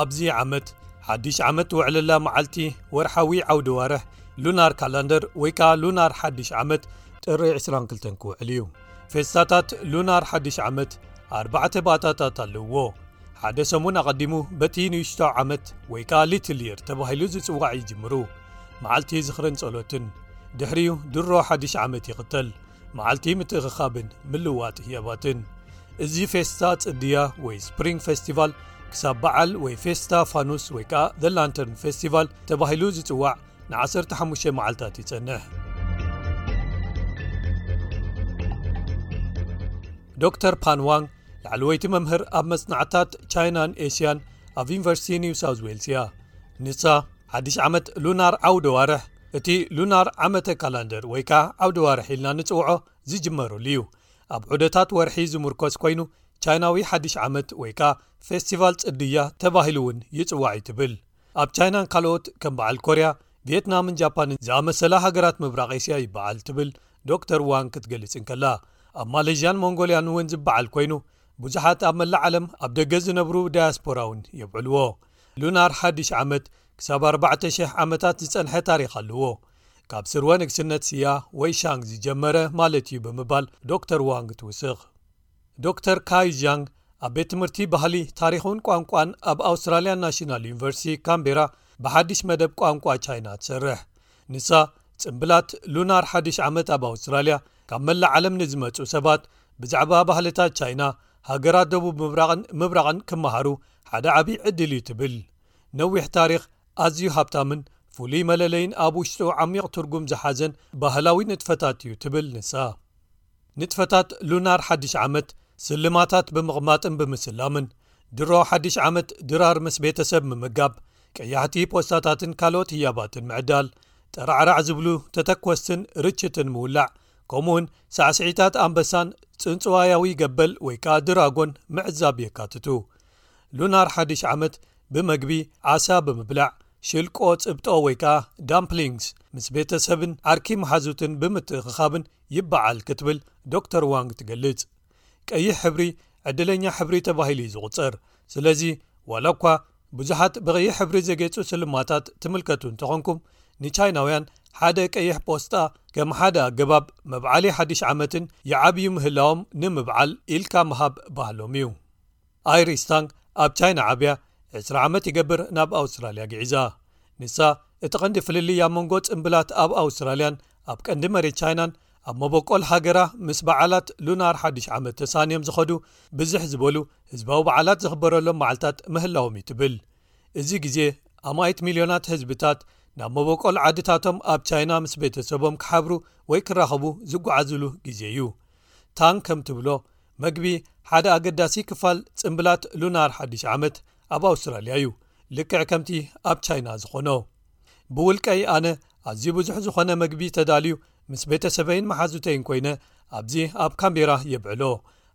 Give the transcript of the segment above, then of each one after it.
ኣብዚ ዓመት ሓድሽ ዓመት ውዕለላ መዓልቲ ወርሓዊ ዓውዲ ዋርሕ ሉናር ካላንደር ወይ ከኣ ሉናር ሓድሽ ዓመት ጥሪ 22 ክውዕል እዩ ፌስታታት ሉናር ሓድሽ ዓመት ኣርባዕተ ባእታታት ኣለውዎ ሓደ ሰሙን ኣቐዲሙ በቲ ንእሽቶ ዓመት ወይ ከኣ ሊትልየር ተባሂሉ ዝጽዋዕ ይጅምሩ መዓልቲ ዝኽርን ጸሎትን ድሕሪኡ ድሮ ሓድሽ ዓመት ይኽተል መዓልቲ ምትእኽኻብን ምልዋጥ ህያባትን እዚ ፌስታ ጽድያ ወይ ስፕሪንግ ፌስቲቫል ክሳብ በዓል ወይ ፌስታ ፋኑስ ወይ ከኣ ዘላንተርን ፌስቲቫል ተባሂሉ ዝጽዋዕ ን15 መዓልታት ይጸንሕ ዶር ፓንዋንግ ላዕለወይቲ መምህር ኣብ መጽናዕታት ቻይናን ኤስያን ኣብ ዩኒቨርሲቲ ኒው ሳውት ዌልስ እያ ንሳ ሓድሽ ዓመት ሉናር ዓውደ ዋርሕ እቲ ሉናር ዓመተ ካላንደር ወይ ከኣ ዓውደ ዋርሒ ኢልና ንጽውዖ ዝጅመርሉ እዩ ኣብ ዑደታት ወርሒ ዝምርኮስ ኮይኑ ቻይናዊ ሓድሽ ዓመት ወይ ከኣ ፌስቲቫል ጽድያ ተባሂሉ እውን ይጽዋዕ እዩ ትብል ኣብ ቻይናን ካልኦት ከም በዓል ኮርያ ቪትናምን ጃፓንን ዝኣመሰላ ሃገራት ምብራቕ ኤስያ ይበዓል ትብል ዶክተር ዋን ክትገልጽ እንከላ ኣብ ማሌዥያን ሞንጎልያን እውን ዝበዓል ኮይኑ ብዙሓት ኣብ መላእ ዓለም ኣብ ደገ ዝነብሩ ዳያስፖራ ውን የብዕልዎ ሉናር ሓድሽ ዓመት ክሳብ 4,00 ዓመታት ዝጸንሐ ታሪኽ ኣለዎ ካብ ስርወ ንግስነት ስያ ወይ ሻንግ ዝጀመረ ማለት እዩ ብምባል ዶክተር ዋንግ ትውስኽ ዶክተር ካይ ዣንግ ኣብ ቤት ትምህርቲ ባህሊ ታሪኽን ቋንቋን ኣብ ኣውስትራልያ ናሽናል ዩኒቨርሲቲ ካምቤራ ብሓድሽ መደብ ቋንቋ ቻይና ትሰርሕ ንሳ ፅምብላት ሉናር ሓድሽ ዓመት ኣብ ኣውስትራልያ ካብ መላእ ዓለም ንዝመፁ ሰባት ብዛዕባ ባህልታት ቻይና ሃገራት ደቡብ ምብራቕን ምብራቕን ክመሃሩ ሓደ ዓብዪ ዕድል እዩ ትብል ነዊሕ ታሪኽ ኣዝዩ ሃብታምን ፍሉይ መለለይን ኣብ ውሽጡ ዓሚቕ ትርጉም ዝሓዘን ባህላዊ ንጥፈታት እዩ ትብል ንሳ ንጥፈታት ሉናር ሓድሽ ዓመት ስልማታት ብምቕማጥን ብምስላምን፣ ድሮ ሓድሽ ዓመት ድራር ምስ ቤተሰብ ምምጋብ፣ ቀያሕቲ ፖስታታትን ካልኦት ህያባትን ምዕዳል፣ ጠራዕራዕ ዝብሉ ተተኮስትን ርችትን ምውላዕ፣ ከምኡ'ውን ሳዕስዒታት ኣንበሳን ጽንጽዋያዊ ገበል ወይ ከኣ ድራጎን ምዕዛብ የካትቱ። ሉናር ሓድሽ ዓመት ብመግቢ ዓሳ ብምብላዕ፣ ሽልቆ ጽብጦ ወይ ከኣ ዳምፕሊንግስ ምስ ቤተሰብን ዓርኪ መሓዙትን ብምትእኽኻብን፣ ይበዓል ክትብል ዶክተር ዋንግ ትገልጽ። ቀይሕ ሕብሪ ዕድለኛ ሕብሪ ተባሂሉ እዩ ዝቝጸር። ስለዚ ዋላ እኳ ብዙሓት ብቐይሕ ሕብሪ ዘጌጹ ስልማታት ትምልከቱ እንተዀንኩም፣ ንቻይናውያን ሓደ ቀይሕ ጶስጣ ከም ሓደ ኣገባብ መብዓሊ ሓድሽ ዓመትን ይዓብዩ ምህላዎም ንምብዓል ኢልካ ምሃብ ባህሎም እዩ። ኣይሪስ ታንግ ኣብ ቻይና ዓብያ ዕስራ ዓመት ይገብር ናብ ኣውስትራልያ ግዒዛ ንሳ እቲ ቐንዲ ፍልልይ ኣብ መንጎ ጽምብላት ኣብ ኣውስትራልያን ኣብ ቀንዲ መሬት ቻይናን ኣብ መበቆል ሃገራ ምስ በዓላት ሉናር ሓድሽ ዓመት ተሳንዮም ዝኸዱ ብዝሕ ዝበሉ ህዝባዊ በዓላት ዝኽበረሎም መዓልታት ምህላዎም እዩ ትብል እዚ ግዜ ኣማይት ሚልዮናት ህዝብታት ናብ መበቆል ዓድታቶም ኣብ ቻይና ምስ ቤተሰቦም ክሓብሩ ወይ ክራኸቡ ዝጓዓዝሉ ግዜ እዩ ታን ከም ትብሎ መግቢ ሓደ ኣገዳሲ ክፋል ጽምብላት ሉናር ሓድሽ ዓመት ኣብ ኣውስትራልያ እዩ ልክዕ ከምቲ ኣብ ቻይና ዝኾኖ ብውልቀይ ኣነ ኣዝዩ ብዙሕ ዝኾነ መግቢ ተዳልዩ ምስ ቤተሰበይን መሓዙተይን ኮይነ ኣብዚ ኣብ ካምቤራ የብዕሎ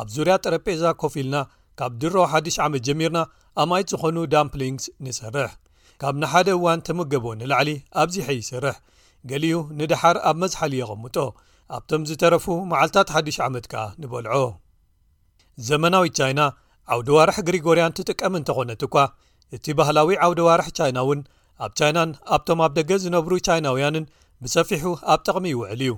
ኣብ ዙርያ ጠረጴዛ ኮፍ ኢልና ካብ ድሮ ሓድሽ ዓመት ጀሚርና ኣማይት ዝኾኑ ዳምፕሊንግስ ንሰርሕ ካብ ንሓደ እዋን ተመገቦ ንላዕሊ ኣብዚሐ ይሰርሕ ገሊኡ ንደሓር ኣብ መዝሓሊ የቐምጦ ኣብቶም ዝተረፉ መዓልትታት ሓድሽ ዓመት ከኣ ንበልዖ ዘመናዊት ቻይና ዓውዲ ዋርሒ ግሪጎርያን ትጥቀም እንተኾነት እኳ እቲ ባህላዊ ዓውዲ ዋርሒ ቻይና እውን ኣብ ቻይናን ኣብቶም ኣብ ደገ ዝነብሩ ቻይናውያንን ብሰፊሑ ኣብ ጥቕሚ ይውዕል እዩ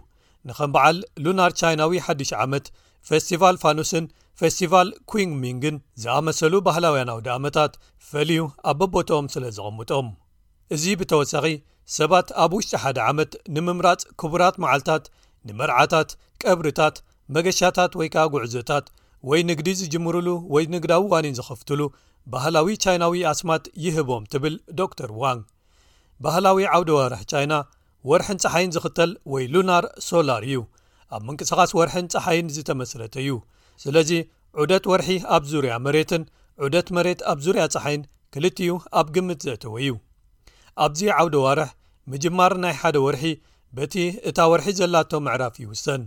ንከም በዓል ሉናር ቻይናዊ ሓድሽ ዓመት ፌስቲቫል ፋኑስን ፌስቲቫል ኩንግ ሚንግን ዝኣመሰሉ ባህላውያን ኣውዲ ኣመታት ፈልዩ ኣብ በቦትኦም ስለ ዝቐምጦም እዚ ብተወሳኺ ሰባት ኣብ ውሽጢ ሓደ ዓመት ንምምራጽ ክቡራት መዓልታት ንመርዓታት ቀብርታት መገሻታት ወይ ከኣ ጉዕዞታት ወይ ንግዲ ዝጅምሩሉ ወይ ንግዳዊ ዋኒን ዝኸፍትሉ ባህላዊ ቻይናዊ ኣስማት ይህቦም ትብል ዶር ዋንግ ባህላዊ ዓውደ ዋርሕ ቻይና ወርሕን ጸሓይን ዝኽተል ወይ ሉናር ሶላር እዩ ኣብ ምንቅስቓስ ወርሕን ጸሓይን ዝተመስረተ እዩ ስለዚ ዑደት ወርሒ ኣብ ዙርያ መሬትን ዑደት መሬት ኣብ ዙርያ ፀሓይን ክልትኡ ኣብ ግምት ዘእተወ እዩ ኣብዚ ዓውደ ዋርሕ ምጅማር ናይ ሓደ ወርሒ በቲ እታ ወርሒ ዘላቶ ምዕራፍ ይውሰን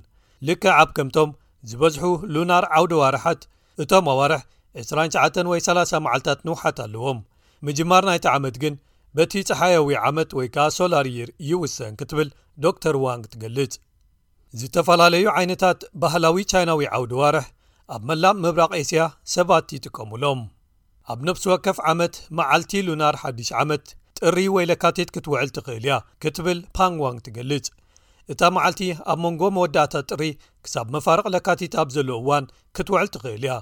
ልክዕ ኣብ ከምቶም ዝበዝሑ ሉናር ዓውደ ዋርሓት እቶም ኣዋርሕ ዕስራን ሸዓተን ወይ ሰላሳ መዓልታት ንውሓት ኣለዎም ምጅማር ናይቲ ዓመት ግን በቲ ጸሓያዊ ዓመት ወይ ከኣ ሶላር ይር ይውሰን ክትብል ዶክተር ዋንግ ትገልጽ ዝተፈላለዩ ዓይነታት ባህላዊ ቻይናዊ ዓውዲ ዋርሕ ኣብ መላእ ምብራቕ ኤስያ ሰባት ይጥቀሙሎም ኣብ ነፍሲ ወከፍ ዓመት መዓልቲ ሉናር ሓድሽ ዓመት ጥሪ ወይ ለካቲት ክትውዕል ትኽእል እያ ክትብል ፓንግ ዋንግ ትገልጽ እታ መዓልቲ ኣብ መንጎ መወዳእታ ጥሪ ክሳብ መፋርቕ ለካቲት ኣብ ዘሎ እዋን ክትውዕል ትኽእል እያ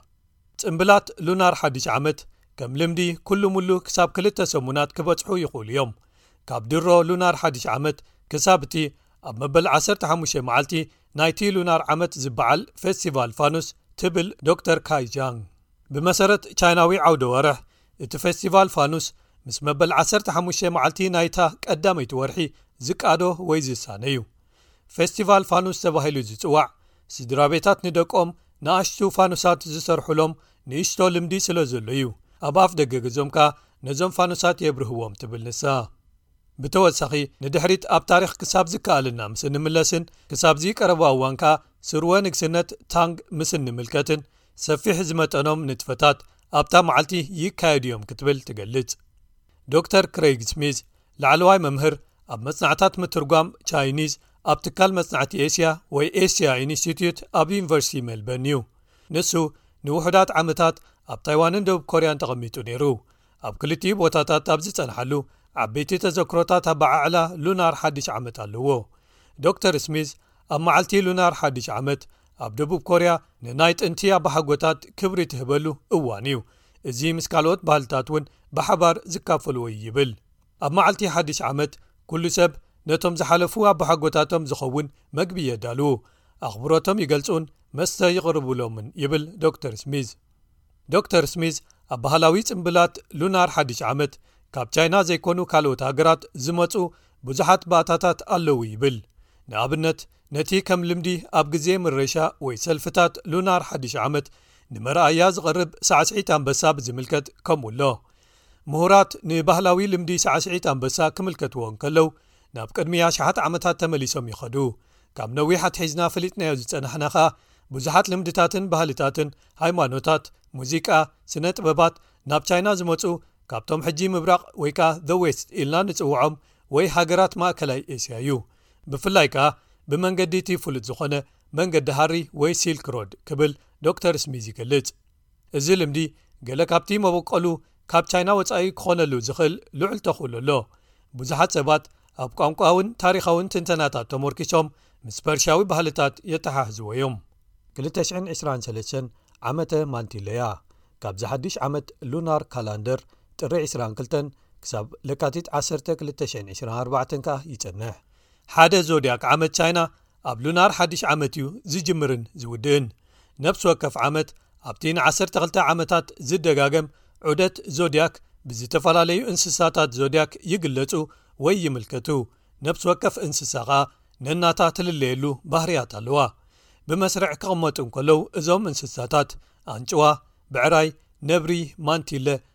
ጽምብላት ሉናር ሓድሽ ዓመት ከም ልምዲ ኩሉ ምሉ ክሳብ ክልተ ሰሙናት ክበጽሑ ይኽእሉ እዮም ካብ ድሮ ሉናር ሓድሽ ዓመት ክሳብ እቲ ኣብ መበል 15 መዓልቲ ናይቲ ሉናር ዓመት ዝበዓል ፌስቲቫል ፋኑስ ትብል ዶክተር ካይ ጃንግ ብመሰረት ቻይናዊ ዓውደ ወርሕ እቲ ፌስቲቫል ፋኑስ ምስ መበል 15 መዓልቲ ናይታ ቀዳመይቲ ወርሒ ዝቃዶ ወይ ዝሳነ እዩ ፌስቲቫል ፋኑስ ተባሂሉ ዝፅዋዕ ስድራ ቤታት ንደቆም ንኣሽቱ ፋኑሳት ዝሰርሑሎም ንእሽቶ ልምዲ ስለ ዘሎ እዩ ኣብ ኣፍ ደገ ገዞም ከኣ ነዞም ፋኑሳት የብርህዎም ትብል ንሳ ብተወሳኺ ንድሕሪት ኣብ ታሪኽ ክሳብ ዝከኣለና ምስ እንምለስን ክሳብዚ ቀረባ እዋን ከኣ ስርወ ንግስነት ታንግ ምስ እንምልከትን ሰፊሕ ዝመጠኖም ንጥፈታት ኣብታ መዓልቲ ይካየዱ እዮም ክትብል ትገልጽ ዶክተር ክረይግ ስሚዝ ላዕለዋይ መምህር ኣብ መጽናዕታት ምትርጓም ቻይኒዝ ኣብ ትካል መጽናዕቲ ኤስያ ወይ ኤስያ ኢንስቲትዩት ኣብ ዩኒቨርሲቲ ሜልበርን እዩ ንሱ ንውሑዳት ዓመታት ኣብ ታይዋንን ደቡብ ኮርያን ተቐሚጡ ነይሩ ኣብ ክልቲኡ ቦታታት ኣብ ዝጸንሓሉ ዓበይቲ ተዘክሮታት ኣበዓዕላ ሉናር ሓድሽ ዓመት ኣለዎ ዶር ስሚዝ ኣብ መዓልቲ ሉናር ሓድሽ ዓመት ኣብ ደቡብ ኮርያ ንናይ ጥንቲ ኣባሓጎታት ክብሪ ትህበሉ እዋን እዩ እዚ ምስ ካልኦት ባህልታት እውን ብሓባር ዝካፈልዎ እዩ ይብል ኣብ መዓልቲ ሓድሽ ዓመት ኩሉ ሰብ ነቶም ዝሓለፉ ኣባሓጎታቶም ዝኸውን መግቢ የዳልዉ ኣኽብሮቶም ይገልጹን መስተ ይቕርብሎምን ይብል ዶር ስሚዝ ዶክተር ስሚዝ ኣብ ባህላዊ ጽምብላት ሉናር ሓድሽ ዓመት ካብ ቻይና ዘይኮኑ ካልኦት ሃገራት ዝመጹ ብዙሓት ባእታታት ኣለዉ ይብል ንኣብነት ነቲ ከም ልምዲ ኣብ ግዜ ምረሻ ወይ ሰልፍታት ሉናር ሓድሽ ዓመት ንመርኣያ ዝቐርብ ሳዕስዒት ኣንበሳ ብዝምልከት ከምኡ ኣሎ ምሁራት ንባህላዊ ልምዲ ሳዕስዒት ኣንበሳ ክምልከትዎ እንከለው ናብ ቅድሚ ኣሽሓት ዓመታት ተመሊሶም ይኸዱ። ካብ ነዊሕ ኣትሒዝና ፈሊጥናዮ ዝጸናሕና ኸኣ ብዙሓት ልምድታትን ባህልታትን፣ ሃይማኖታት፣ ሙዚቃ፣ ስነ-ጥበባት፣ ናብ ቻይና ዝመጹ ካብቶም ሕጂ ምብራቕ ወይ ከኣ The West ኢልና ንጽውዖም ወይ ሃገራት ማእከላይ ኤስያ እዩ። ብፍላይ ከኣ ብመንገዲ እቲ ፍሉጥ ዝኾነ መንገዲ ሃሪ ወይ ሲልክ ሮድ ክብል ዶክተር ስሚዝ ይገልጽ። እዚ ልምዲ ገለ ካብቲ መበቆሉ ካብ ቻይና ወፃኢ ክኾነሉ ዝኽእል ልዑል ተኽእሎ ኣሎ ብዙሓት ሰባት ኣብ ቋንቋውን ታሪኻውን ትንተናታት ተሞርኪሶም ምስ ፐርሽያዊ ባህልታት የተሓሕዝዎ እዮም 223 ዓመተ ማንቲለያ ካብዚ ሓዱሽ ዓመት ሉናር ካላንደር ጥሪ 22 ክሳብ ለካቲት 1224 ከኣ ይፅንሕ ሓደ ዞድያክ ዓመት ቻይና ኣብ ሉናር ሓድሽ ዓመት እዩ ዝጅምርን ዝውድእን ነብሲ ወከፍ ዓመት ኣብቲ ን12 ዓመታት ዝደጋገም ዑደት ዞድያክ ብዝተፈላለዩ እንስሳታት ዞድያክ ይግለጹ ወይ ይምልከቱ ነብሲ ወከፍ እንስሳ ከኣ ነናታ ትልለየሉ ባህርያት ኣለዋ ብመስርዕ ክቕመጡ እንከለዉ እዞም እንስሳታት ኣንጭዋ ብዕራይ ነብሪ ማንቲለ